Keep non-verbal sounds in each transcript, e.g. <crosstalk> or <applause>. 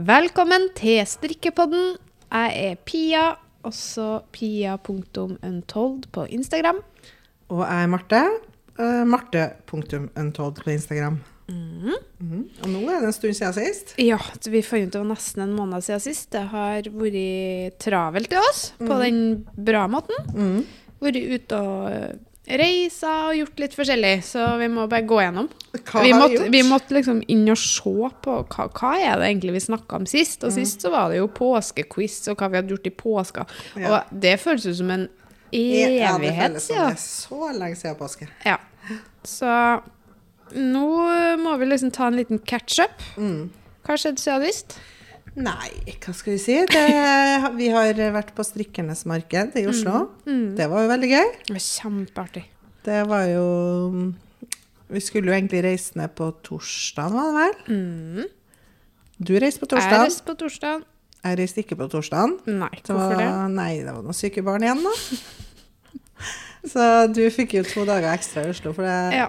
Velkommen til strikkepodden. Jeg er Pia, også pia.untold på Instagram. Og jeg er Marte. Uh, Marte.untold på Instagram. Mhm. Og nå er det en stund siden sist. Ja, vi fant ut det var nesten en måned siden sist. Det har vært travelt til oss på den bra måten. Mhm. Vært ute og reisa og gjort litt forskjellig, så vi må bare gå gjennom. Vi, måtte, vi måtte liksom inn og se på hva, hva er det egentlig vi snakka om sist. Og sist så var det jo påskequiz og hva vi hadde gjort i påska. Ja. Og det føles jo som en Ja, evighet føles som det er så lenge siden påske. Ja. Så nå må vi liksom ta en liten catch-up. Mm. Hva skjedde siden sist? Nei, hva skal vi si? Det, vi har vært på Strikkernes marked i Oslo. Mm. Det var jo veldig gøy. Det var kjempeartig. Det var jo Vi skulle jo egentlig reise ned på torsdag, var det vel? Mm. Du reiste på Jeg reiste på torsdag. Jeg reiste ikke på torsdag. Nei, Det hvorfor det? Nei, det var noen syke barn igjen, da. <laughs> Så du fikk jo to dager ekstra i Oslo. For det, Ja.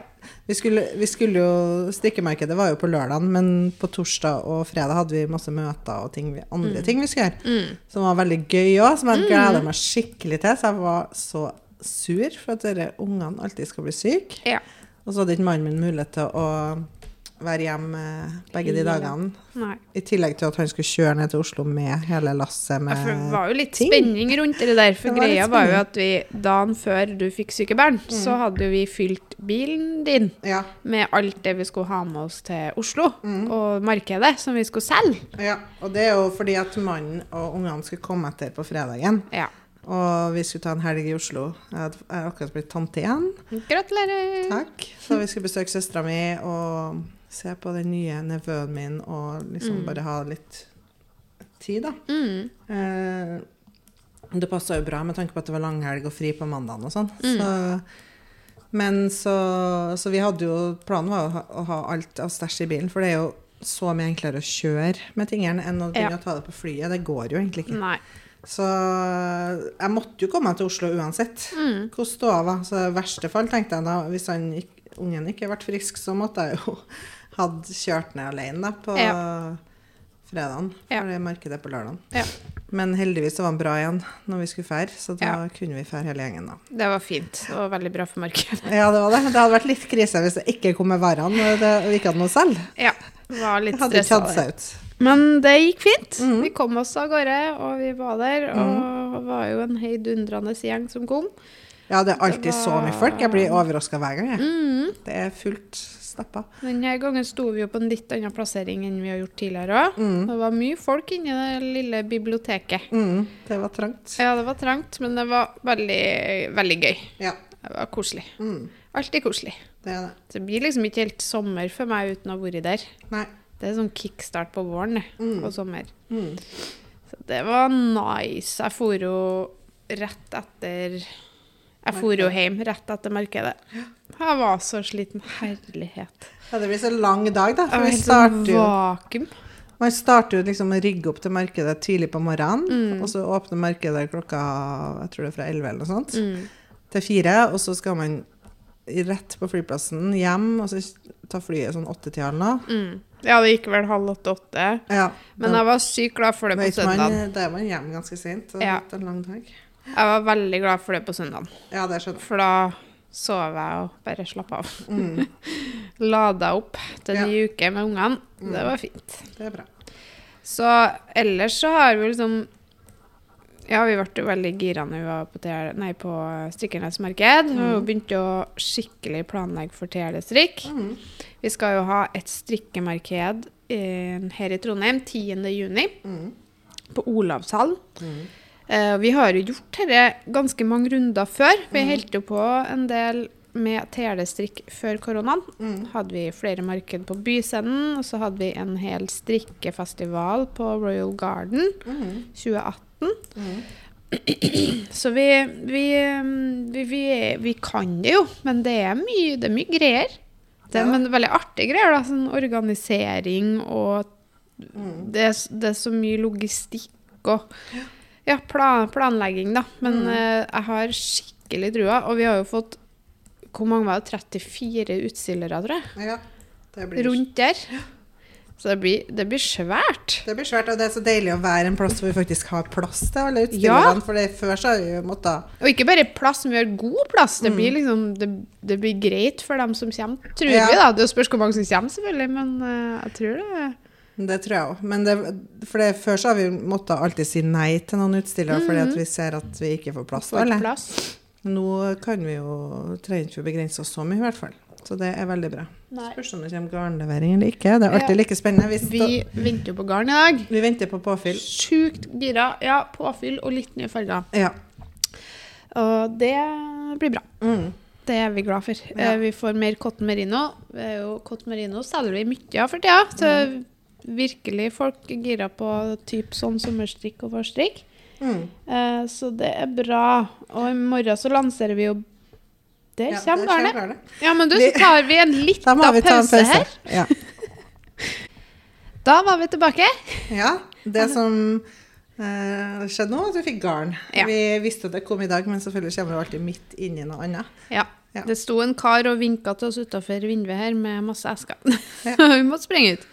Vi, skulle, vi skulle jo Strikkemarkedet var jo på lørdag, men på torsdag og fredag hadde vi masse møter og ting, andre andre ting vi skulle gjøre. Mm. Som var veldig gøy òg, som jeg gleder meg skikkelig til. Så jeg var så sur for at dere ungene alltid skal bli syke. ja. Og så hadde ikke mannen min mulighet til å være hjemme begge de dagene. Nei. I tillegg til at han skulle kjøre ned til Oslo med hele lasset med Ja, det var jo litt ting. spenning rundt det der. For Det var greia var jo at vi dagen før du fikk syke barn, så hadde vi fylt bilen din Ja. med alt det vi skulle ha med oss til Oslo Mm. og markedet som vi skulle selge. Ja, og det er jo fordi at mannen og ungene skulle komme etter på fredagen. Ja. Og vi skulle ta en helg i Oslo. Jeg er akkurat blitt tante igjen. Gratulerer. Takk. Så vi skulle besøke søstera mi og se på den nye nevøen min og liksom bare ha litt tid, da. Mm. Eh, det passa jo bra med tanke på at det var langhelg og fri på mandagen og sånn. Mm. Så, men så, så vi hadde jo Planen var å ha, å ha alt av stæsj i bilen, for det er jo så mye enklere å kjøre med tingene enn å begynne Ja. å ta det på flyet. Det går jo egentlig ikke. Nei. Så jeg måtte jo komme meg til Oslo uansett Mm. hvordan ståa var. Så i verste fall tenkte jeg da, hvis han, ungen ikke ble frisk, så måtte jeg jo hadde kjørt ned alene da, på fredagen. For Ja. det markedet på lørdagen. Ja. Men heldigvis det var han bra igjen når vi skulle fære, så da Ja. kunne vi fære hele gjengen da. Det var fint. Det var veldig bra for markedet. <laughs> Ja, det var det. Det hadde vært litt krise hvis det ikke kom med varene og vi ikke hadde noe selv. Ja. det Var litt Det hadde ikke hatt seg ut. Men det gikk fint. Mhm. Vi kom oss av gårde, og vi var der. Og det var jo en heidundrende gjeng som kom. Ja, det er alltid så mye folk. Jeg blir overraska hver gang. Jeg. Mm. Det er fullt stappa. Denne gangen sto vi jo på en litt annen plassering enn vi har gjort tidligere òg. Mm. Det var mye folk inni det lille biblioteket. Mm, det var trangt. Ja, det var trangt, men det var veldig, veldig gøy. Ja. Det var koselig. Mm, Alltid koselig. det det. Det blir liksom ikke helt sommer for meg uten å ha vært der. Nei. Det er sånn kickstart på våren Mm. og sommer. Mm. Så det var nice. Jeg for jo rett etter Jeg for jo hjem rett etter markedet. Jeg var så sliten. Herlighet. Ja, det blir så lang dag, da. For vi starter jo, vakuum. man starter jo liksom å rigge opp til markedet tidlig på morgenen. Mm. Og så åpner markedet klokka jeg tror det er fra 11 eller noe sånt, Mm. til fire. Og så skal man rett på flyplassen hjem og så ta flyet sånn åttetida eller noe. Mm. Ja, det gikk vel halv åtte-åtte. Ja, Men jeg var sykt glad for det på søndag. Da er man hjemme ganske sent. Så Ja. hatt en lang dag. Jeg var veldig glad for det på søndag. Ja, det skjønner jeg. For da sov jeg og bare slappa av. Mm, <laughs> Lada opp til Ja. ny uke med ungene. Mm. Det var fint. det er bra. Så ellers så har vi liksom Ja, vi ble veldig gira når vi var på, TL, nei, på Strikkernes marked. Og Mm. begynte å skikkelig planlegge for TL-strikk. Mm. Vi skal jo ha et strikkemarked eh, her i Trondheim 10. juni, Mm. på Olavshallen. Mm. Eh, vi har jo gjort dette ganske mange runder før. Vi Mm. holdt jo på en del med telestrikk før koronaen. Mm. Hadde vi flere marked på Byscenen, og så hadde vi en hel strikkefestival på Royal Garden Mm. 2018. Mm. <clears throat> Så vi, vi, mm, vi, vi, vi kan det jo, men det er mye, det er mye greier. Det er Ja. men veldig artige greier, da. Sånn organisering og Mm. det, det er så mye logistikk og ja, plan, planlegging, da. Men Mm. eh, jeg har skikkelig trua, og vi har jo fått hvor mange var det? 34 utstillere, tror jeg. Ja, det blir Rundt der. Så det blir, det blir svært. Det blir svært, og det er så deilig å være en plass hvor vi faktisk har plass til alle utstillerne. Ja. For det, før så har vi måttet Og ikke bare plass, men vi har god plass. Det Mm. blir liksom det, det blir greit for dem som kommer, tror Ja. vi, da. Det spørs hvor mange som kommer, selvfølgelig, men uh, jeg tror det Det tror jeg òg. Men det, for det, før så har vi måttet alltid si nei til noen utstillere fordi at vi ser at vi ikke får plass til alle. Nå kan vi jo trenger ikke begrense oss så mye, i hvert fall. Så det er veldig bra. Nei. Spørs om det kommer garnlevering eller ikke. Det er alltid Ja. like spennende. Vi, Vi venter jo på garn i dag. vi venter på påfyll. Sjukt gira. Ja, påfyll og litt nye farger. Ja. Og det blir bra. Mm. Det er vi glad for. Ja. Eh, Vi får mer cotton merino. Er cotton merino selger vi mye av for tida. Så Mm. Virkelig folk gira på typ sånn sommerstrikk og forstrikk. Mm. Eh, Så det er bra. Og i morgen så lanserer vi jo Der Ja, kommer garnet. Ja, men du, så tar vi en liten <laughs> vi pause pause. her. Ja. <laughs> Da var vi tilbake. ja. Det som eh, skjedde nå, at vi fikk garn. Ja. Vi visste at det kom i dag, men selvfølgelig kommer det alltid midt inni noe annet. Ja. Ja. Det sto en kar og vinka til oss utafor vinduet her med masse esker. Ja. <laughs> vi måtte springe ut.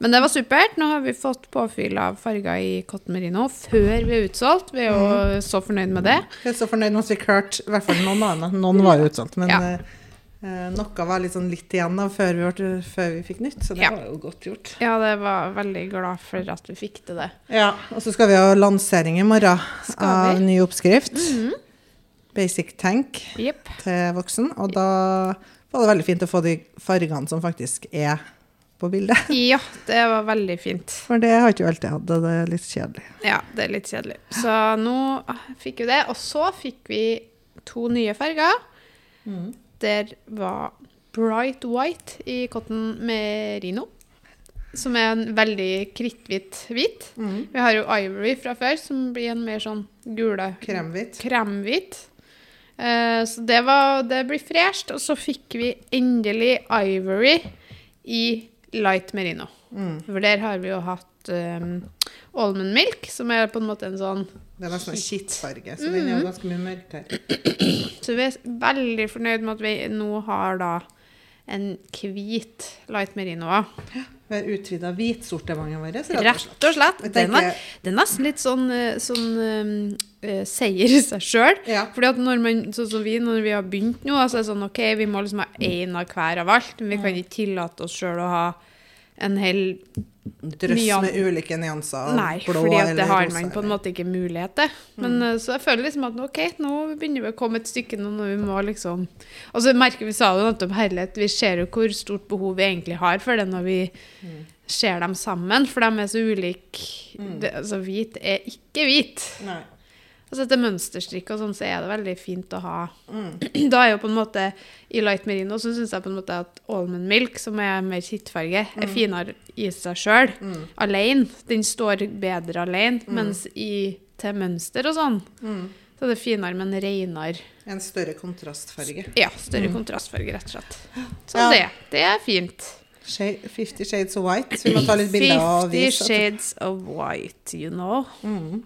Men det var supert. Nå har vi fått påfyll av farger i cotton merino før vi er utsolgt. Vi er jo Mhm. så fornøyd med det. Vi er så fornøyd med at vi klarte i hvert fall noen av. Noen var jo utsolgt, men Ja. eh, eh, noe var sånn litt igjen da, før vi, ble, før vi fikk nytt, så det Ja. var jo godt gjort. Ja, det var veldig glad for at vi fikk til det. Ja, Og så skal vi ha lansering i morgen av ny oppskrift. Mhm. Basic tank yep. til voksen. Og da var det veldig fint å få de fargene som faktisk er på bildet. <laughs> Ja, det var veldig fint. For det har ikke alltid hatt, og det er litt kjedelig. Ja, det er litt kjedelig. Så nå fikk vi det. Og så fikk vi to nye farger. Der var Bright White i cotton merino. Som er en veldig kritthvit hvit. Vi har jo Ivory fra før, som blir en mer sånn gule Kremhvit. kremhvit. Eh, så det, var, det blir fresht. Og så fikk vi endelig Ivory i light merino. Mm. For der har vi jo hatt um, almond milk, som er på en måte en sånn Det er nesten en skittfarge, så den er jo ganske mye mørkere. Så vi er veldig fornøyd med at vi nå har da en hvit light merino. også. Vi har utvida hvitsortimentet vårt. rett og slett. Rett og slett. Den er, den er nesten litt sånn, eh, sånn eh, seier i seg sjøl. Ja. Fordi at når man, sånn som vi, når vi har begynt nå, så er det sånn OK, vi må liksom ha én av hver av alt. Men vi kan ikke tillate oss sjøl å ha en hel Drøss Nyan- med ulike nyanser. Nei, blå fordi det har rosa man på en måte ikke mulighet til. Men mm. så jeg føler liksom at OK, nå begynner vi å komme et stykke nå når vi må liksom Og så merker vi sa det nettopp herlighet, vi ser jo hvor stort behov vi egentlig har for det når vi ser dem sammen, for de er så ulike. Det, altså hvit er ikke hvit. Nei. Altså etter mønsterstrikk og sånn, så er det veldig fint å ha Mm. <clears throat> Da er jo på en måte I light merino så syns jeg på en måte at almond milk, som er mer kittfarge, er finere i seg sjøl. Mm. Alene. Den står bedre alene. Mens i, til mønster og sånn, Mm. så er det finere, men reinere. En større kontrastfarge. Ja, større kontrastfarge, rett og slett. <gasps> Så Ja. det, det er fint. Fifty Shades of White. Så vi må ta litt bilder og vise. Fifty shades of white, you know. Mm.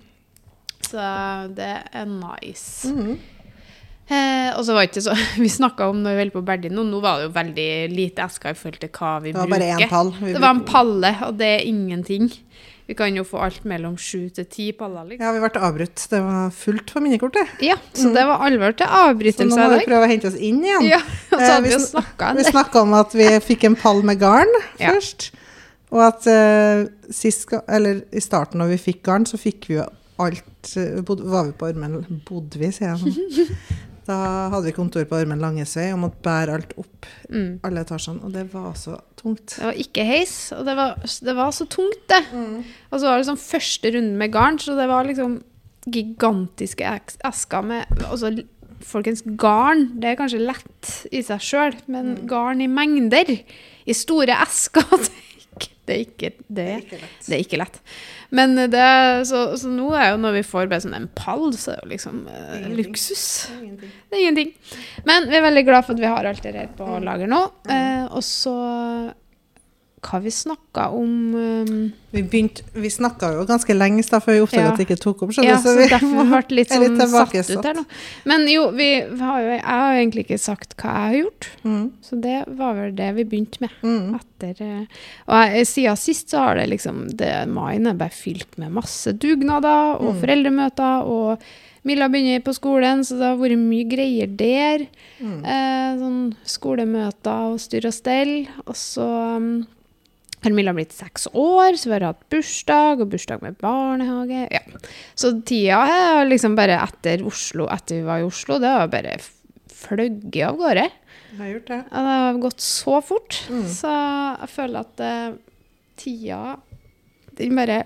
Så det er nice. Mm. Eh, og så var det ikke så <laughs> Vi snakka om når vi holdt på Berlin, og nå var det jo veldig lite esker i forhold til hva vi Det var bruker. bare én pall. Det var en palle, og det er ingenting. Vi kan jo få alt mellom sju til ti paller, liksom. Ja, vi ble avbrutt. Det var fullt på minnekortet. Ja, så det var alvor til Så nå må vi prøve å hente oss inn igjen. Ja, <laughs> og så Eh, hadde vi vi Vi snakka om at vi <laughs> fikk en pall med garn Ja. først. Og at eh, sist, eller i starten når vi fikk garn, så fikk vi jo alt eh, bod, Var vi på Ormen Bodde vi, sier jeg nå. <laughs> Da hadde vi kontor på Ormen Langesvei og måtte bære alt opp Mm. alle etasjene. Og det var så tungt. Det var ikke heis, og det var, det var så tungt, det. Og så var det liksom første runde med garn, så det var liksom gigantiske esker med altså, Folkens, garn det er kanskje lett i seg sjøl, men garn i mengder, i store esker <laughs> Det er ikke det. Er ikke det. Det er ikke lett. Men det, så, så nå er jo når vi får bare sånn en pall, så er det jo liksom eh, luksus. Ingenting. Det er ingenting. Men vi er veldig glad for at vi har alt det her på lager nå. Eh, og så hva vi snakka om um, Vi, begynte, vi snakka jo ganske lenge da, før vi oppdaga Ja. at det ikke tok opp. skjønner Ja, så vi derfor ble litt sånn litt satt ut her nå. Men jo, vi har jo, jeg har egentlig ikke sagt hva jeg har gjort. Mm, Så det var vel det vi begynte med. mm, Etter, eh, og jeg, siden sist så har det liksom det, Maien er bare fylt med masse dugnader og Mm. foreldremøter. Og Milla begynner på skolen, så det har vært mye greier der. mm. Eh, sånn skolemøter og styr og stell. Og så um, har blitt seks år, så vi har hatt bursdag og bursdag med barnehage. Ja. Så tida er liksom bare etter Oslo, etter vi var i Oslo, det har bare fløyet av gårde. Jeg har gjort det. Det har gått så fort. Mm. Så jeg føler at uh, tida Den bare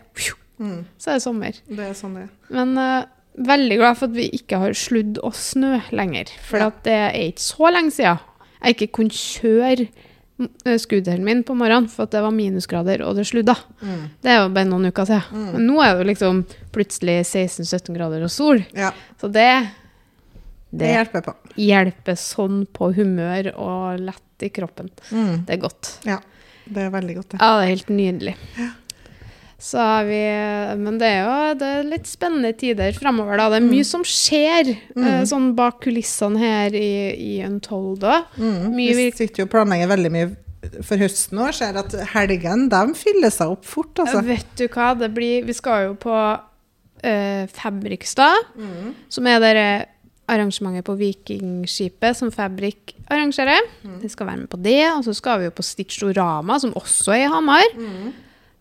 Mm, Så er det sommer. det er sånn det er. Men uh, veldig glad for at vi ikke har sludd og snø lenger. For Ja. det er ikke så lenge siden jeg ikke kunne kjøre mm, min på morgenen for at det var minusgrader og det sludda. Mm, Det er jo bare noen uker siden. Mm. Men nå er det jo liksom plutselig 16-17 grader og sol. ja, Så det, det det hjelper på. hjelper sånn på humør og lett i kroppen. Mm, Det er godt. Ja, det er veldig godt, det. Ja, det er helt nydelig. Er vi, men det er jo det er litt spennende tider framover. Da. Det er mye som skjer eh, sånn bak kulissene her i, i Untold. Da. Mm, vi sitter jo og planlegger veldig mye for høsten òg. Ser at helgene de fyller seg opp fort, altså. Vet du hva, det blir Vi skal jo på eh, Fabrikstad, Mm. som er det arrangementet på Vikingskipet som Fabrik arrangerer. Vi skal være med på det. Og så skal vi jo på Stitchorama, som også er i Hamar.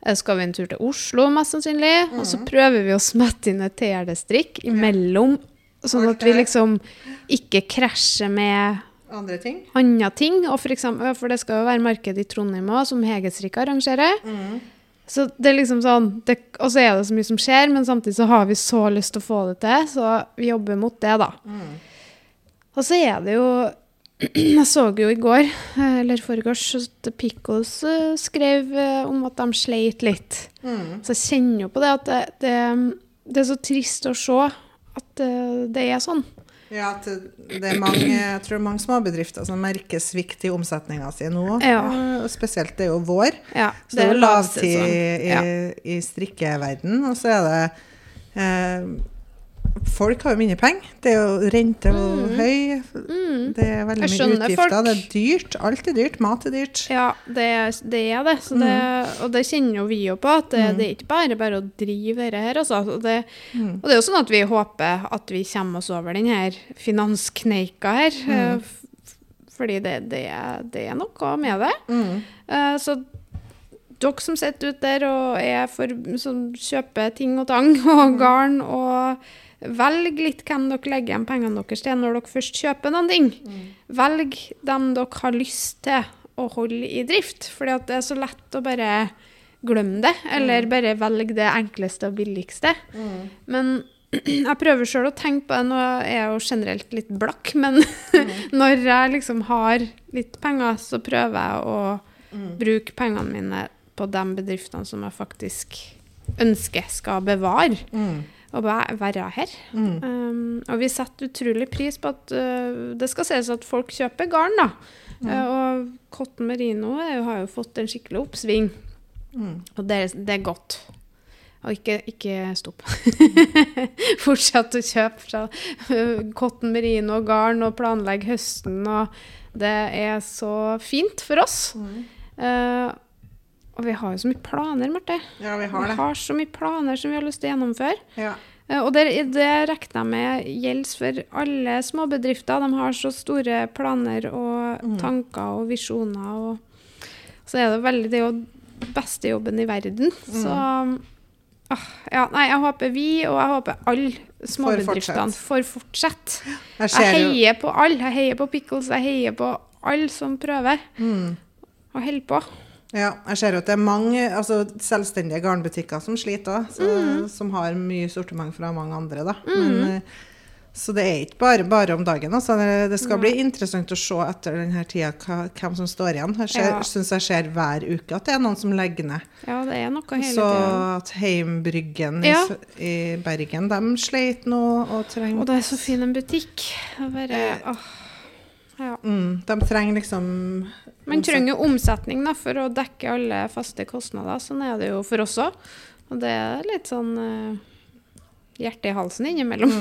Mm. Eh, skal vi en tur til Oslo, mest sannsynlig. Og så prøver vi å smette inn et TRD-strikk imellom, sånn at vi liksom ikke krasjer med Andre ting? andre ting. Og for, eksempel, for det skal jo være marked i Trondheim òg, som Hegestrikk arrangerer. Mm. Så det er liksom sånn det, Og så er det så mye som skjer, men samtidig så har vi så lyst til å få det til, så vi jobber mot det, da. Mm. Og så er det jo <clears throat> Jeg så jo i går, eh, eller foregårs, at Pickles eh, skrev eh, om at de sleit litt. Mm. Så jeg kjenner jo på det at det, det, det er så trist å se at det, er sånn. Ja, at det er mange, jeg tror mange småbedrifter som merker svikt i omsetninga si nå. Ja. Spesielt det er jo vår. Ja, Så det er jo lavtid lavsesong. i, i strikkeverden, og så er det eh, Folk har jo mindre penger. Det er jo rente og Mm. høy. Mm. Det er veldig mye utgifter. folk. Det er dyrt. Alt er dyrt. Mat er dyrt. Ja, det, det er det. Så det Og det kjenner jo vi jo på, at det, Mm. det er ikke bare bare å drive dette her. Altså. Og, det, Mm. og det er jo sånn at vi håper at vi kommer oss over denne finanskneika her. eh, Fordi det, det, er, det er noe med det. Mm. Eh, Så dere som sitter ute der og er for, som kjøper ting og tang og garn, og velg litt hvem dere legger igjen pengene deres til når dere først kjøper noen ting. Velg dem dere har lyst til å holde i drift, for det er så lett å bare glemme det, eller bare velge det enkleste og billigste. Mm. Men <clears throat> jeg prøver sjøl å tenke på det. Nå er jeg jo generelt litt blakk, men <laughs> når jeg liksom har litt penger, så prøver jeg å Mm. bruke pengene mine på de bedriftene som jeg faktisk ønsker skal bevare Mm. Væ- være her. Mm. Um, og vi setter utrolig pris på at uh, det skal sies at folk kjøper garn, da. Uh, og Cotton Merino er jo, har jo fått en skikkelig oppsving, Mm. og det, det er godt. Og ikke, ikke stopp. <laughs> Fortsett å kjøpe fra uh, Cotton Merino garn og planlegge høsten. Og det er så fint for oss. Mm. Og vi har jo så mye planer, Marte. Ja, vi har det. Vi har så mye planer som vi har lyst til å gjennomføre. Ja. Eh, Og det, det regner jeg med gjelder for alle småbedrifter. De har så store planer og Mm. tanker og visjoner. Og så er det veldig Det er jo beste jobben i verden. Så ah, ja, nei, jeg håper vi, og jeg håper alle småbedriftene får fortsette. Jeg Jeg ser jo heier på alle. Jeg heier på Pickles. Jeg heier på alle som prøver mm. og holder på. Ja, jeg ser jo at det er mange altså, selvstendige garnbutikker som sliter òg, Mm. som har mye sortiment fra mange andre. Da. Men, eh, så det er ikke bare bare om dagen. Altså. Det, skal bli interessant å se etter denne tida hvem som står igjen. Jeg ser, Ja. syns jeg ser hver uke at det er noen som legger ned. Ja, det er noe hele Så tiden. at Heimbryggen Ja. i, i Bergen, de sleit nå og trenger Og det er så fin en butikk. Bare, Eh, åh, Ja. Mm, de trenger liksom Man trenger jo omsetning da, for å dekke alle faste kostnader. Sånn er det jo for oss òg. Og det er litt sånn uh, hjerte i halsen innimellom.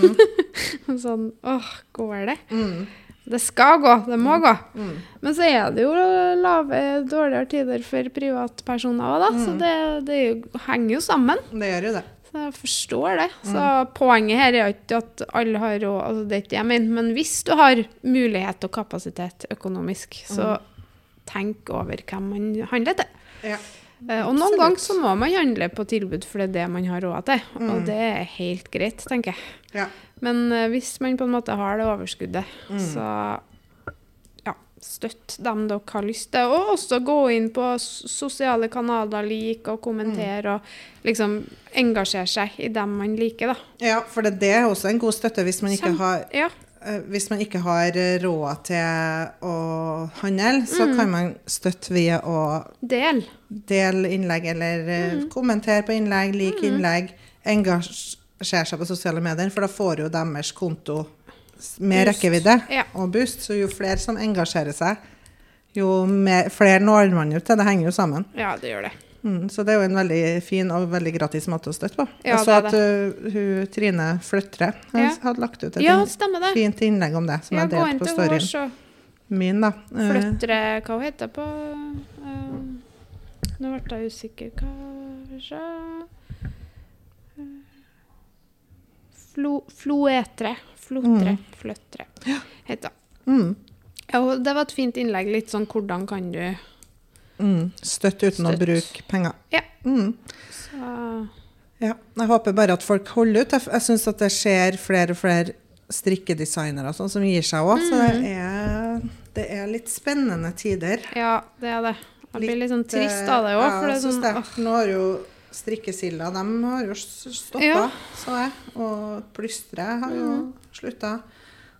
<laughs> sånn åh, går det? mm, Det skal gå, det må gå. mm. Men så er det jo lave, dårligere tider for privatpersoner òg, da. Så det, det er henger jo sammen. Det gjør jo det. Så jeg forstår det. Så poenget her er ikke at alle har råd, altså det er ikke det jeg mener, men hvis du har mulighet og kapasitet økonomisk, så tenk over hvem man handler til. Ja. Eh, Og noen ganger så må man handle på tilbud, for det er det man har råd til. Og det er helt greit, tenker jeg. Ja. Men eh, hvis man på en måte har det overskuddet, Mm. så ja, støtt dem dere har lyst til. Og også gå inn på sosiale kanaler, like og kommentere, og liksom engasjere seg i dem man liker, da. ja, for det, det er også en god støtte hvis man ikke har Ja. eh, hvis man ikke har eh, råd til å handle, så Mm. kan man støtte via å Del. dele innlegg eller eh, Mm. kommentere på innlegg, like innlegg, engasjere seg på sosiale medier, for da får jo deres konto mer Boost. rekkevidde Ja. og boost. Så jo flere som engasjerer seg, jo mer, flere når man ut til. Det henger jo sammen. Ja, det gjør det. Mm, så det er jo en veldig fin og veldig gratis måte å støtte på. Ja, Jeg så at uh, hun, Trine Fløtre Ja. hadde lagt ut et Ja, fint innlegg om det, som jeg delte på storyen min. da. Eh, Fløtre Hva hun heter det på uh, Nå ble jeg usikker. Kanskje Flo, Floetre. Flotre. Fløtre. Heter mm, Ja, det var et fint innlegg. Litt sånn hvordan kan du mm, støtte uten å bruke penger. Ja. Mm. Så Ja, jeg håper bare at folk holder ut. Jeg, jeg syns at det skjer flere og flere strikkedesignere sånn som gir seg òg, så Mm. det er, det er litt spennende tider. Ja, det er det. Jeg blir litt sånn trist av det òg. ja, er sånn. Nå har jo strikkesilda de har jo stoppa, Ja. så jeg. Og plystre har jo Mm. slutta.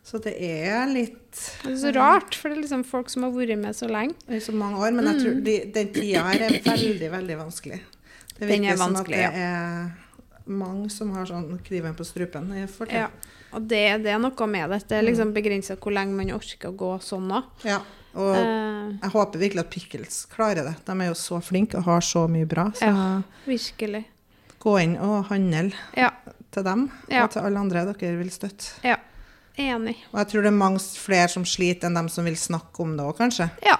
Så det er litt Det er så rart, for det er liksom folk som har vært med så lenge. i så mange år. Men jeg Mm. tror de, den tida her er veldig, veldig vanskelig. Det er virker som at det er mange som har sånn kniven på strupen. i forhold Ja. Og det, det er noe med det. Det er liksom begrensa hvor lenge man orker å gå sånn òg. Ja, og Eh, jeg håper virkelig at Pickles klarer det. De er jo så flinke og har så mye bra. Så Ja. virkelig. gå inn og handle Ja. til dem, Ja. og til alle andre dere vil støtte. ja. Enig. Og jeg tror det er mange flere som sliter enn dem som vil snakke om det òg, kanskje. Ja.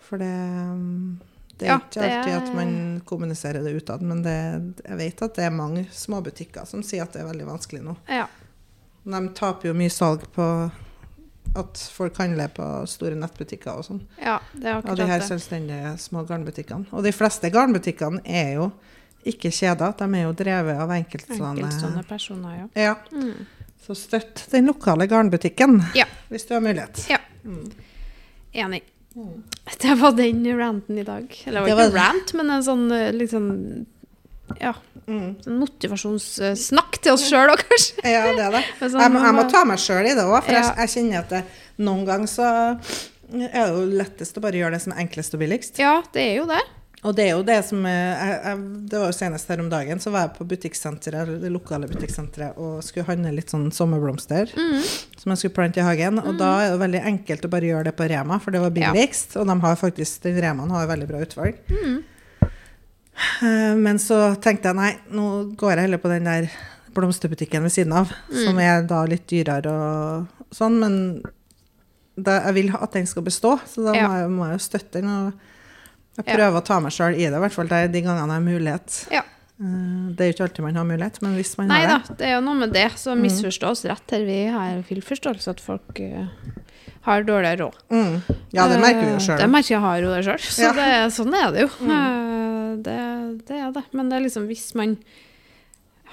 For det, um, det er ikke alltid at man kommuniserer det utad, men det, jeg vet at det er mange småbutikker som sier at det er veldig vanskelig nå. ja. De taper jo mye salg på at folk handler på store nettbutikker og sånn. Ja, det er akkurat det. Av de her selvstendige små garnbutikkene. Og de fleste garnbutikkene er jo ikke kjeder, de er jo drevet av enkeltstående Enkeltstående personer, ja. Ja, Mm. så støtt den lokale garnbutikken Ja. hvis du har mulighet. Ja. Enig. Det var den ranten i dag. Eller det Det var ikke rant, men en sånn liksom ja, Mm. sånn motivasjonssnakk til oss sjøl òg, kanskje. Ja, det er det. <laughs> Sånn, Jeg, må- jeg må ta meg sjøl i det òg, for Ja. jeg, jeg kjenner at det, noen ganger så er det jo lettest å bare gjøre det som er enklest og billigst. Ja, det er jo det. Og det er jo det som jeg, jeg, Det var jo senest her om dagen, så var jeg på butikksenteret, det lokale butikksenteret og skulle handle litt sånn sommerblomster Mm. som jeg skulle plante i hagen. Og da er det veldig enkelt å bare gjøre det på Rema, for det var Ja. billigst. Og de har faktisk, den Remaen har veldig bra utvalg. Mm. Eh, Men så tenkte jeg nei, nå går jeg heller på den der blomsterbutikken ved siden av, Mm. som er da litt dyrere og sånn, men da, jeg vil at den skal bestå, så da Ja. må, jeg, må jeg jo støtte den. Og jeg Ja. å ta meg sjøl i det, i hvert fall de, gangene jeg har mulighet. Ja. Eh, Det er jo ikke alltid man har mulighet, men hvis man Nei har det det er jo noe med det. Så misforstå oss rett her. Vi har full forståelse at folk uh, har dårlig råd. mm. Ja, det merker vi jo sjøl. Det merker jeg har jo det sjøl. Så det, sånn er det jo. Eh, Det, det er det. Men det er liksom hvis man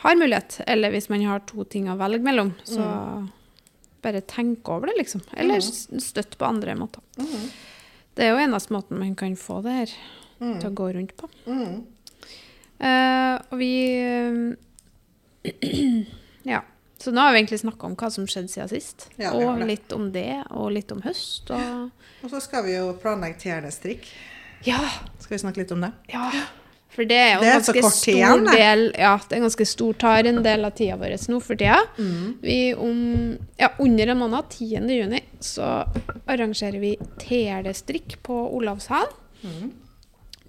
har mulighet, eller hvis man har to ting å velge mellom, så Mm. bare tenk over det, liksom. Eller støtt på andre måter. Det er jo eneste måten man kan få det her til å gå rundt på. Mm. Eh, og vi eh, <clears throat> Ja. Så nå har vi egentlig snakka om hva som skjedde siden sist. Ja, og litt om det, og litt om høst. Og Og så skal vi jo planlegge TRD-strikk. Ja! Skal vi snakke litt om det? Ja. For det er jo Det er en ganske stor igjen, del Ja, det er ganske stor tar en del av tida vår nå for tida. Mm. Vi om ja, under en måned, 10. juni, så arrangerer vi telestrikk på Olavshallen. Mm.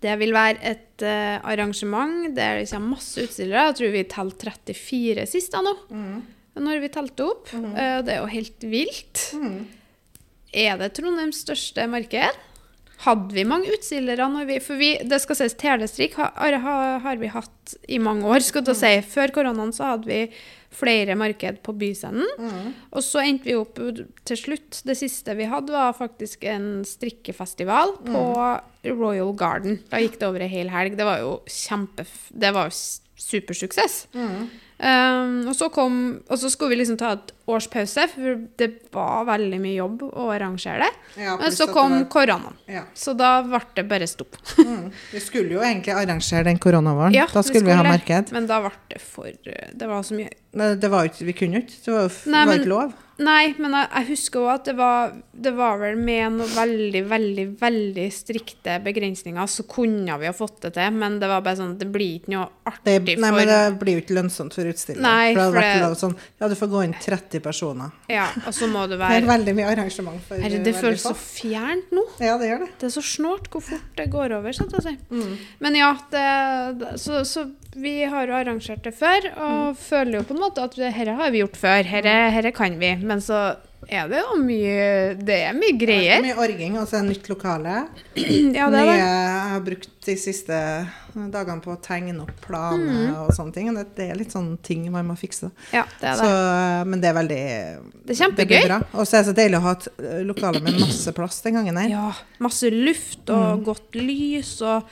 Det vil være et uh, arrangement der det kommer masse utstillere. Jeg tror vi telte 34 sist da nå. Mm. Når vi telte opp. Eh, det er jo helt vilt. Mm. Er det Trondheims største marked? Hadde vi mange utstillere når vi For vi, det skal sies, telestrikk har, har, har vi hatt i mange år. skal du si. Før koronaen så hadde vi flere marked på Byscenen. Mm. Og så endte vi opp til slutt. Det siste vi hadde, var faktisk en strikkefestival på Royal Garden. Da gikk det over ei hel helg. Det var jo kjempe... Det var jo supersuksess. Mm. Um, og, så kom, og så skulle vi liksom ta et års pause, for det var veldig mye jobb å arrangere det. Ja, Men så kom var- koronaen. Ja. Så da ble det bare stopp. Mm. Vi skulle jo egentlig arrangere den koronavåren. Ja, da vi skulle vi ha skulle. marked. Men da ble det for Det var så mye Men det var ikke, vi kunne ikke. Det var jo Nei, ikke lov. Nei, men jeg, jeg husker òg at det var, det var vel med noen veldig, veldig, veldig strikte begrensninger, så kunne vi ha fått det til, men det var bare sånn Det blir ikke noe Det, artig nei, for men det blir jo ikke lønnsomt for utstillere. Nei, for det hadde for vært det- lov sånn Ja, du får gå inn 30 personer. Ja, og så må det Det er veldig mye arrangement for Herre, eh, det føles så fjernt nå. Ja, det gjør det. Det er så snålt hvor fort det går over. Sant, altså. Mm. Men ja, det- så, så vi har jo arrangert det før, og føler jo på en måte at dette har vi gjort før. Herre kan vi. Men så er det jo mye Det er mye Det er mye orging, og så det nytt lokale. <clears throat> Ja, det er det. jeg har brukt de siste dagene på å tegne opp planer Mm. og sånne ting. og Det, det er litt sånne ting man må fikse. Ja, det er Så, det. men det er veldig Det er kjempegøy. Og så er det så deilig å ha et eh, lokale med masse plass den gangen her. Ja, masse luft og godt lys og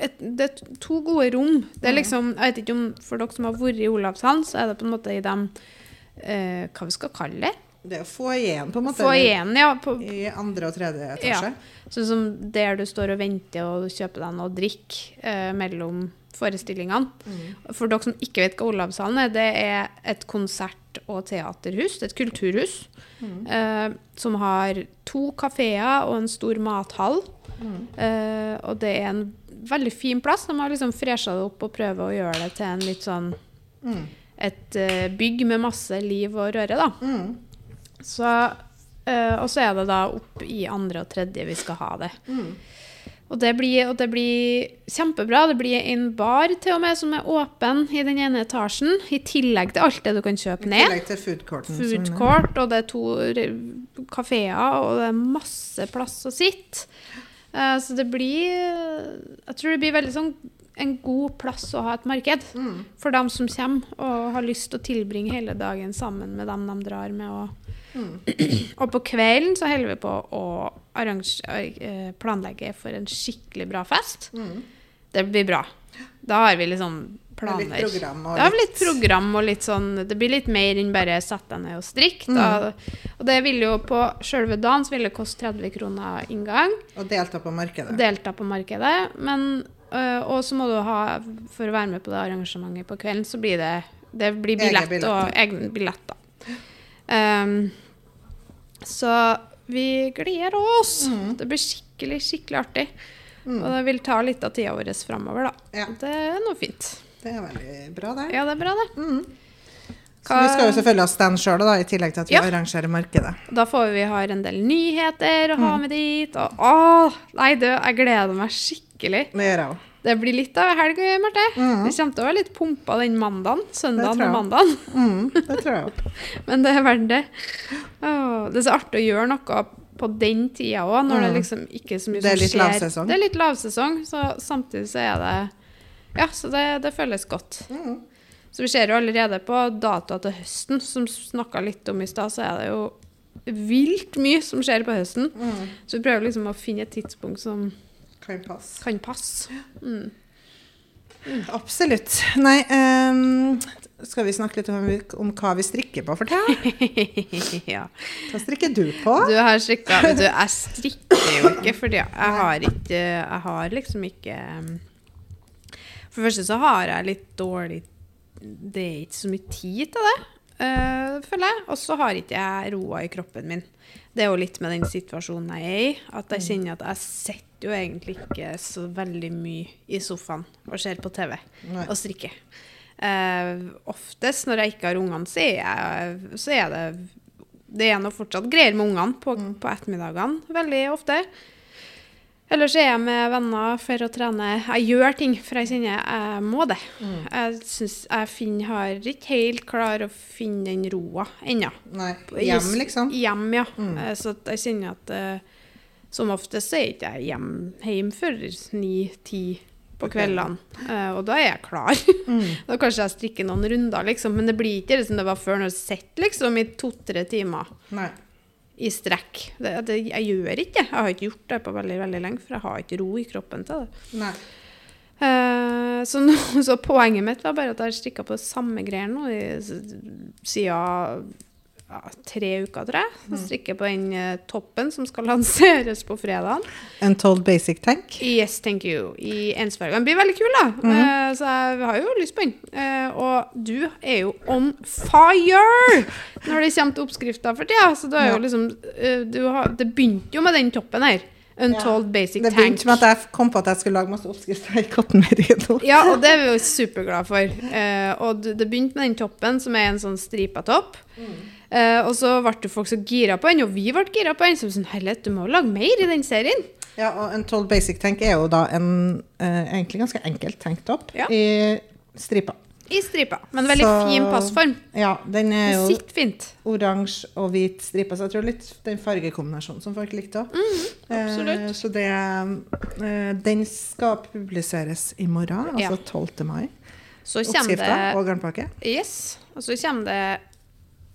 et, Det er to gode rom. Det er liksom, jeg vet ikke om For dere som har vært i Olavshallen, så er det på en måte i dem eh, Hva vi skal kalle det? Det er igjen, på en måte. Få ja. På, I andre og tredje etasje. Sånn som der du står og venter og kjøper deg noe å drikke eh, mellom forestillingene. For dere som ikke vet hva Olavshallen er, det er et konsert- og teaterhus, et kulturhus, eh, som har to kafeer og en stor mathall. Eh, og det er en veldig fin plass. De har liksom fresha det opp og prøver å gjøre det til en litt sånn Mm. et uh, bygg med masse liv og røre, da. Mm. Så, uh, og så er det da opp i andre og tredje vi skal ha det. Mm. Og det, blir, og det blir kjempebra. Det blir en bar til og med som er åpen i den ene etasjen. I tillegg til alt det du kan kjøpe I ned. tillegg til food courten. Food court, og det er to kafeer, og det er masse plass å sitte. Eh, så det blir Jeg tror det blir veldig sånn en god plass å ha et marked. Mm. For dem som kommer og har lyst til å tilbringe hele dagen sammen med dem de drar med. Og, Mm. og på kvelden så holder vi på å arrange, eh, planlegge for en skikkelig bra fest. Mm. Det blir bra. Da har vi liksom planer. Litt program og Det Ja, litt program og litt sånn Det blir litt mer enn bare sette deg ned og strikke. Mm. Og det vil jo på sjølve dagen så vil det koste 30 kroner inngang. Og delta på markedet. Delta på markedet. Men, øh, og så må du ha For å være med på det arrangementet på kvelden, så blir det Det blir billett billett. og egen billett, da. Um, så vi gleder oss. Mm. Det blir skikkelig, skikkelig artig. Og det vil ta litt av tida vår framover, da. Ja. Det er noe fint. Det er veldig bra, det. Ja, det er bra, det. Mm. Så vi skal jo selvfølgelig ha stand sjøl, i tillegg til at vi Ja. arrangerer markedet. Da får vi ha en del nyheter å Mm. ha med dit. Og å, nei, du, jeg gleder meg skikkelig. Det gjør jeg òg. Det blir litt av helg, Marte. Mm. Vi kommer til å være litt pumpa den mandagen. Søndagen og mandagen. Mm, det tror jeg òg. <laughs> Men det er verdt det. Åh, det er så artig å gjøre noe på den tida òg, når det Mm. liksom ikke er så mye Det som skjer. Det er litt lavsesong, så samtidig så er det Ja, så det, det føles godt. Mm. Så vi ser jo allerede på datoer til høsten, som snakka litt om i stad, så er det jo vilt mye som skjer på høsten. Mm. Så vi prøver liksom å finne et tidspunkt som Kan passe. kan passe. Mm. Absolutt. Nei, um, skal vi snakke litt om, om hva vi strikker på for tida? <laughs> ja. Hva strikker du på? Du har strikka Vet du, jeg strikker jo ikke fordi jeg har ikke Jeg har liksom ikke um, For det første så har jeg litt dårlig Det er ikke så mye tid til det. uh, føler jeg. Og så har ikke jeg roa i kroppen min. Det er jo litt med den situasjonen jeg er i, at jeg kjenner at jeg sitter jo egentlig ikke så veldig mye i sofaen og ser på TV Nei. og strikker. Uh, oftest når jeg ikke har ungene, så er, jeg, så er det Det er nå fortsatt greier med ungene på, på ettermiddagene veldig ofte. Eller så er jeg med venner for å trene. Jeg gjør ting, for jeg kjenner jeg må det. Jeg synes jeg finner, har ikke helt klar å finne den roa ennå. Nei. Hjem, liksom. Hjem, ja. Mm. Så jeg kjenner at eh, som oftest er ikke jeg hjem, hjem før ni-ti på kveldene. Eh, og da er jeg klar. <laughs> da kanskje jeg strikker noen runder, liksom. Men det blir ikke det som det var før, når du sitter liksom i to-tre timer Nei. I strekk. Det, det, jeg gjør ikke det. Jeg har ikke gjort det på veldig veldig lenge, for jeg har ikke ro i kroppen til det. Eh, så, nå, <laughs> så poenget mitt var bare at jeg har strikka på samme greier nå siden ja, tre uker, tror jeg. Så strikker på den eh, toppen som skal <laughs> lanseres på fredag. Untold Basic Tank. Yes, thank you. I ensfarge. Den blir veldig kul, da. Eh, så jeg har jo lyst på den. Eh, og du er jo on fire <laughs> når det kommer til oppskrifter for tida. Så du er jo liksom eh, du har, Det begynte jo med den toppen her. Untold Basic Det Tank. begynte med at jeg kom på at jeg skulle lage masse oppskrifter i Cotton Merino. Ja, og det er vi jo <laughs> superglade for. Eh, og det det begynte med den toppen, som er en sånn stripa topp. Eh, og så ble folk så gira på den, og vi ble gira på den. Så sånn, herlighet, du må lage mer i den serien. Ja, og en Told Basic Tank er jo da en eh, egentlig ganske enkel tanktopp Ja. i stripa. I stripa. Men veldig Så- fin passform. Ja, den er jo oransje og hvit stripe, så jeg tror litt den fargekombinasjonen som folk likte òg. absolutt. så det eh, Den skal publiseres i morgen, Ja. altså 12. mai. Så Oppskrifta det og garnpakke. Yes. Og så kommer det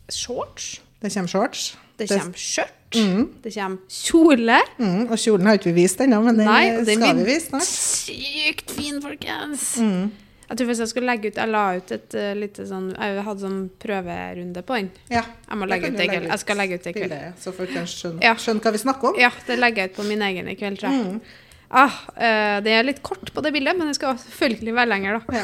shorts. Det kommer shorts. Det kommer skjørt. Mm, Det kommer kjole. mm, og kjolen har ikke vi vist ennå, men den Nei, det den skal vi vise snart. sykt fin, folkens. Mm. Jeg tror hvis jeg skulle legge ut Jeg la ut et uh, lite sånn Jeg hadde sånn prøverunde på den. Ja. Jeg må legge ut det i kveld. Jeg skal legge ut det i kveld. Så folk kan skjønne, Ja. skjønne hva vi snakker om. Ja, det legger jeg ut på min egen i kveld, tror jeg. Mm. Ah, uh, det er litt kort på det bildet, men det skal selvfølgelig være lenger, da. Ja.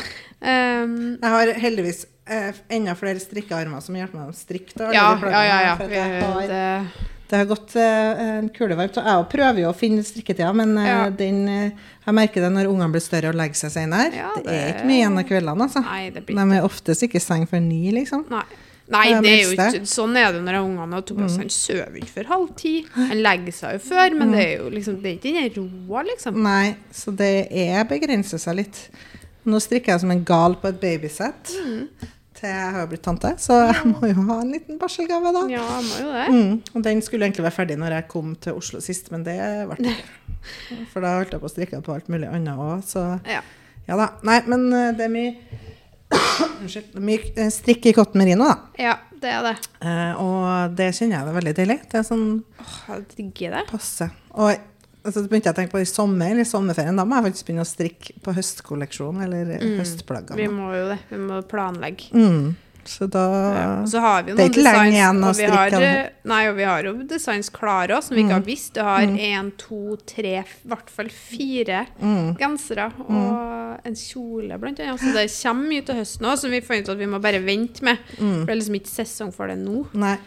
Um, Jeg har heldigvis eh, enda flere strikkearmer som hjelper meg å strikke. da, ja, ja, ja. ja. Vi, har, det, det har gått eh, en kulevarmt. Og jeg prøver jo å finne strikketida, men eh, Ja. den, eh, jeg merker det når ungene blir større og legger seg senere. Ja, det, det- er ikke mye igjen av kveldene, altså. nei, det blir De er oftest ikke i seng før ni, liksom. Nei. Nei, Det er er jo ikke Sånn er det når ungene og Tobias Mm. han sover ikke før halv ti. Han legger seg jo før, men det er jo liksom Det er ikke den roa, liksom. Nei, så det er begrenser seg litt. Nå strikker jeg som en gal på et babysett. Mm. Til jeg har blitt tante, så jeg må jo ha en liten barselgave, da. Ja, må jo det. Mm, og den skulle egentlig være ferdig når jeg kom til Oslo sist, men det ble det ikke. <laughs> For da holdt jeg på å strikke på alt mulig annet òg, så Ja. ja da. Nei, men eh, det er mye <coughs> Unnskyld. Mye eh, strikk i cotton merino, da. ja, det er det. Eh, og det kjenner jeg er veldig deilig. Det er sånn Åh, jeg digger det. passe. Og altså, det begynte jeg å tenke på i sommer, i sommerferien. Da må jeg faktisk begynne å strikke på høstkolleksjonen eller mm. Vi må jo det. Vi må planlegge. Mm. Så da Ja. Så har vi jo Det er noen ikke lenge designs, igjen å vi har, eh, Nei, og vi har jo designs klare òg, som vi ikke Mm. har visst. Du har én, to, tre, i hvert fall fire mm. gensere og en kjole, blant annet. Så det kommer mye til høsten òg, som vi fant ut at vi må bare vente med. Mm. For det er liksom ikke sesong for det nå. Nei.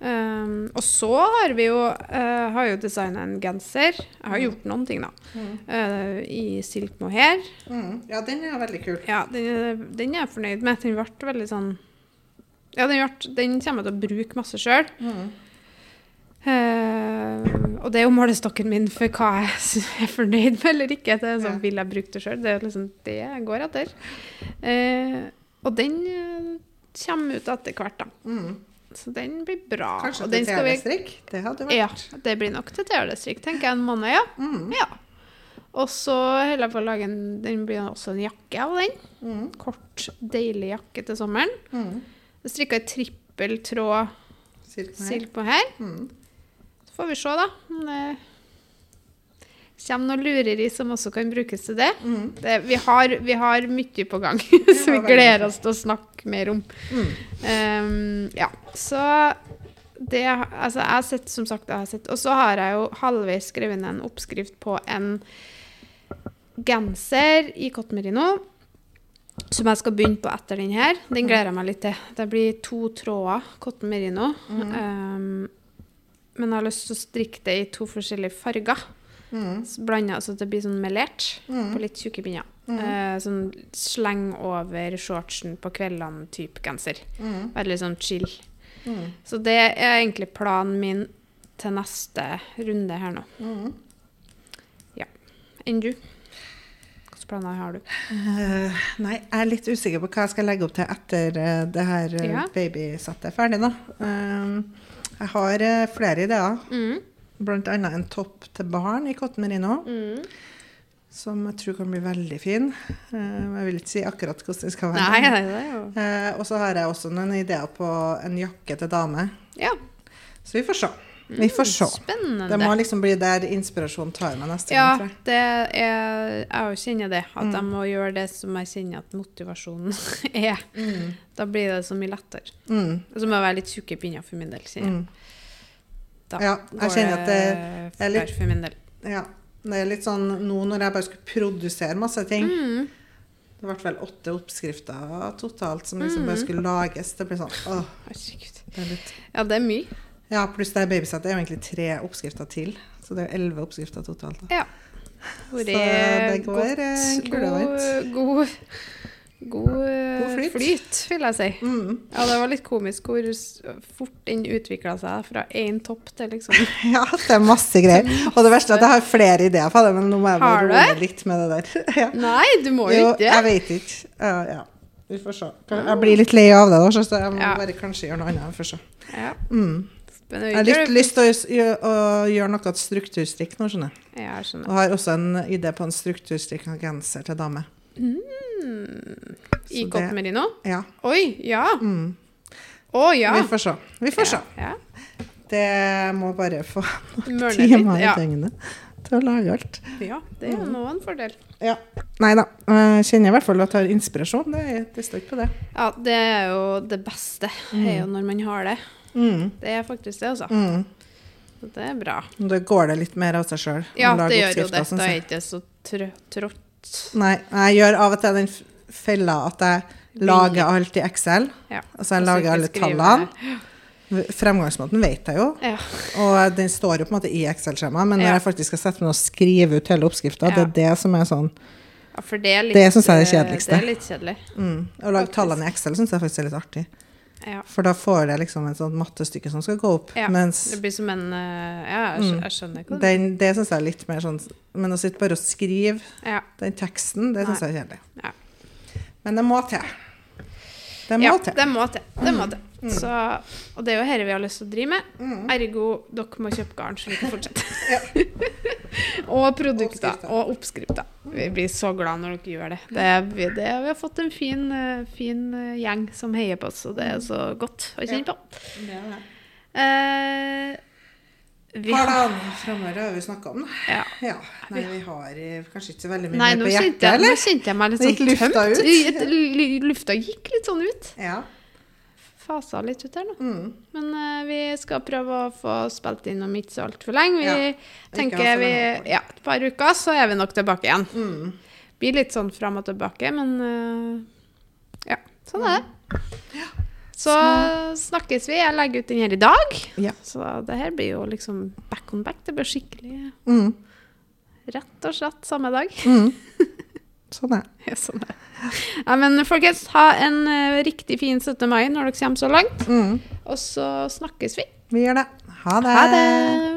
Um, og så har vi jo, uh, har jo designa en genser. Jeg har gjort noen ting, da. Mm. Uh, I silk mohair. Mm. Ja, den er veldig kul. Ja, den, den er jeg fornøyd med. Den ble veldig sånn Ja, den, ble, den kommer jeg til å bruke masse sjøl. Mm. og det er jo målestokken min for hva <laughs> jeg er fornøyd med eller ikke. Det er sånn, Ja. Vil jeg bruke det sjøl? Det er liksom det jeg går etter. Eh, og den eh, kommer ut etter hvert, da. Så den blir bra. Kanskje til TV-strikk? Det hadde vært Ja, det blir nok til TV-strikk, tenker jeg. En måned, ja. Mm. ja. Og så holder jeg på å lage en Den blir også en jakke av den. Mm. Kort, deilig jakke til sommeren. Mm. Jeg strikka i trippel tråd Silk på her. Mm. Så får vi se, da. Kommer noe lureri som også kan brukes til det. Mm. det vi, har, vi har mye på gang, så <laughs> vi gleder oss til å snakke mer om. Mm. Um, ja, så det Altså, jeg har sett, som sagt, jeg har sett Og så har jeg jo halvveis skrevet ned en oppskrift på en genser i cotton merino. som jeg skal begynne på etter den her. Den gleder jeg meg litt til. Det blir to tråder cotton merino. Um, men jeg har lyst til å strikke det i to forskjellige farger. Mm. Så Blanda så det blir sånn melert Mm. på litt tjukke pinner. Eh, sånn sleng over shortsen på kveldene-type genser. Mm. Veldig sånn chill. Mm. Så det er egentlig planen min til neste runde her nå. Mm. Enn du? Hvilke planer har du? Uh, nei, jeg er litt usikker på hva jeg skal legge opp til etter uh, det her uh, Ja. babysettet er ferdig. da. Uh, jeg har flere ideer, Mm. Annet en topp til barn i cotton merino, Mm. som jeg tror kan bli veldig fin. Eh, jeg vil ikke si akkurat hvordan den skal være. Nei, nei, det er jo Eh, og så har jeg også noen ideer på en jakke til dame. Ja. Så vi får se. Vi får se. Spennende. Det må liksom bli der inspirasjonen tar meg neste ja, gang, Ja, er Jeg òg kjenner det. At Mm. jeg må gjøre det som jeg kjenner at motivasjonen <laughs> er. Mm. Da blir det så mye lettere. Mm. Og så må jeg være litt tjukk i pinna for min del, kjenner jeg. Mm. Da Ja, jeg kjenner at det det er litt- for min del. Ja. Det er litt sånn nå når jeg bare skulle produsere masse ting Mm. Det ble vel åtte oppskrifter totalt som liksom Mm. bare skulle lages. Det blir sånn åh, Herregud. det er litt Ja, det er mye. Ja, pluss det babysett er jo egentlig tre oppskrifter til. Så det er elleve oppskrifter totalt. Da. Ja. Hvor Så det går, kule god, god, god, eh, God flyt. flyt, vil jeg si. Mm. Ja, det var litt komisk hvor fort den utvikla seg fra én topp til liksom <laughs> Ja, det er masse greier. Og det verste er at jeg har flere ideer på det, men nå må jeg bare roe litt med det der. <laughs> Ja. Nei, du må jo Jo, ikke jeg vet ikke. Uh, ja. Vi får se. Jeg blir litt lei av det, da, så jeg må Ja. bare kanskje gjøre noe annet. Vi får se. Ja. Mm. Jeg har litt lyst til å, gjø- gjø- å gjøre noe strukturstrikk nå, skjønner jeg. Ja, skjønner. Og har også en idé på en strukturstrikk genser til dame. Mm. I det- merino? Ja. Oi, ja. Mm. Å ja. Vi får se. Vi får se. Ja, Det må bare få ja. <laughs> Timer i Ja. døgnet til å lage alt. ja, det er Mm. nå en fordel. Ja. Nei da. Jeg kjenner i hvert fall at jeg har inspirasjon. Det, det står ikke på det. Ja, det er jo det beste, er jo når man har det. Mm. Det er faktisk det, altså. Mm. Det er bra. Da går det litt mer av seg sjøl. Ja, det gjør jo det. Da er ikke så trått. Nei, jeg gjør av og til den fella at jeg lager alt i Excel. Ja. Altså jeg lager alle tallene. Fremgangsmåten vet jeg jo, Ja. og den står jo på en måte i Excel-skjemaet, men når jeg faktisk skal sette meg ned og skrive ut hele oppskrifta, det er det som er sånn det er litt Det syns jeg er det kjedeligste. Det er litt kjedelig. mm. Å lage tallene i Excel syns jeg faktisk er litt artig. Ja. For da får jeg liksom et sånt mattestykke som skal gå opp. Ja, Mens Det blir som en eh, Ja, jeg, Mm. jeg skjønner ikke det. den, det syns jeg er litt mer sånn Men å sitte bare og skrive ja. den teksten, det syns jeg er kjedelig. Ja. Men det må til. Det må til. det må til. Det må til. Så, og det er jo dette vi har lyst til å drive med. Mm. Ergo, dere må kjøpe garn, så vi kan fortsette. <laughs> og produkter Oppskrifter. og oppskrifter. Vi blir så glad når dere gjør det. det, vi, det vi har fått en fin, eh, fin eh, gjeng som heier på oss, og det er så godt å kjenne på. Det er det. Eh, vi har Planer framover har vi snakka om. ja. Ja. Nei, vi har kanskje ikke så veldig mye Nei, mer på hjertet, jeg, nå kjente jeg meg litt sånn tømt. lufta ut. Lufta gikk litt sånn ut. Ja. Fasa litt ut her nå. Mm. Men uh, vi skal prøve å få spilt inn om ikke så altfor lenge. Vi Ja, tenker vi. Ja, et par uker, så er vi nok tilbake igjen. Mm. Blir litt sånn fram og tilbake, men uh, ja, sånn er det. Så snakkes vi. Jeg legger ut den her i dag. Ja. Så det her blir jo liksom back on back. Det blir skikkelig Mm. rett og slett samme dag. Mm. <laughs> Sånn er det. Ja, sånn det. Ja, men folkens, ha en uh, riktig fin 17. mai når dere kommer så langt. Mm. Og så snakkes vi. Vi gjør det. Ha det. Ha det!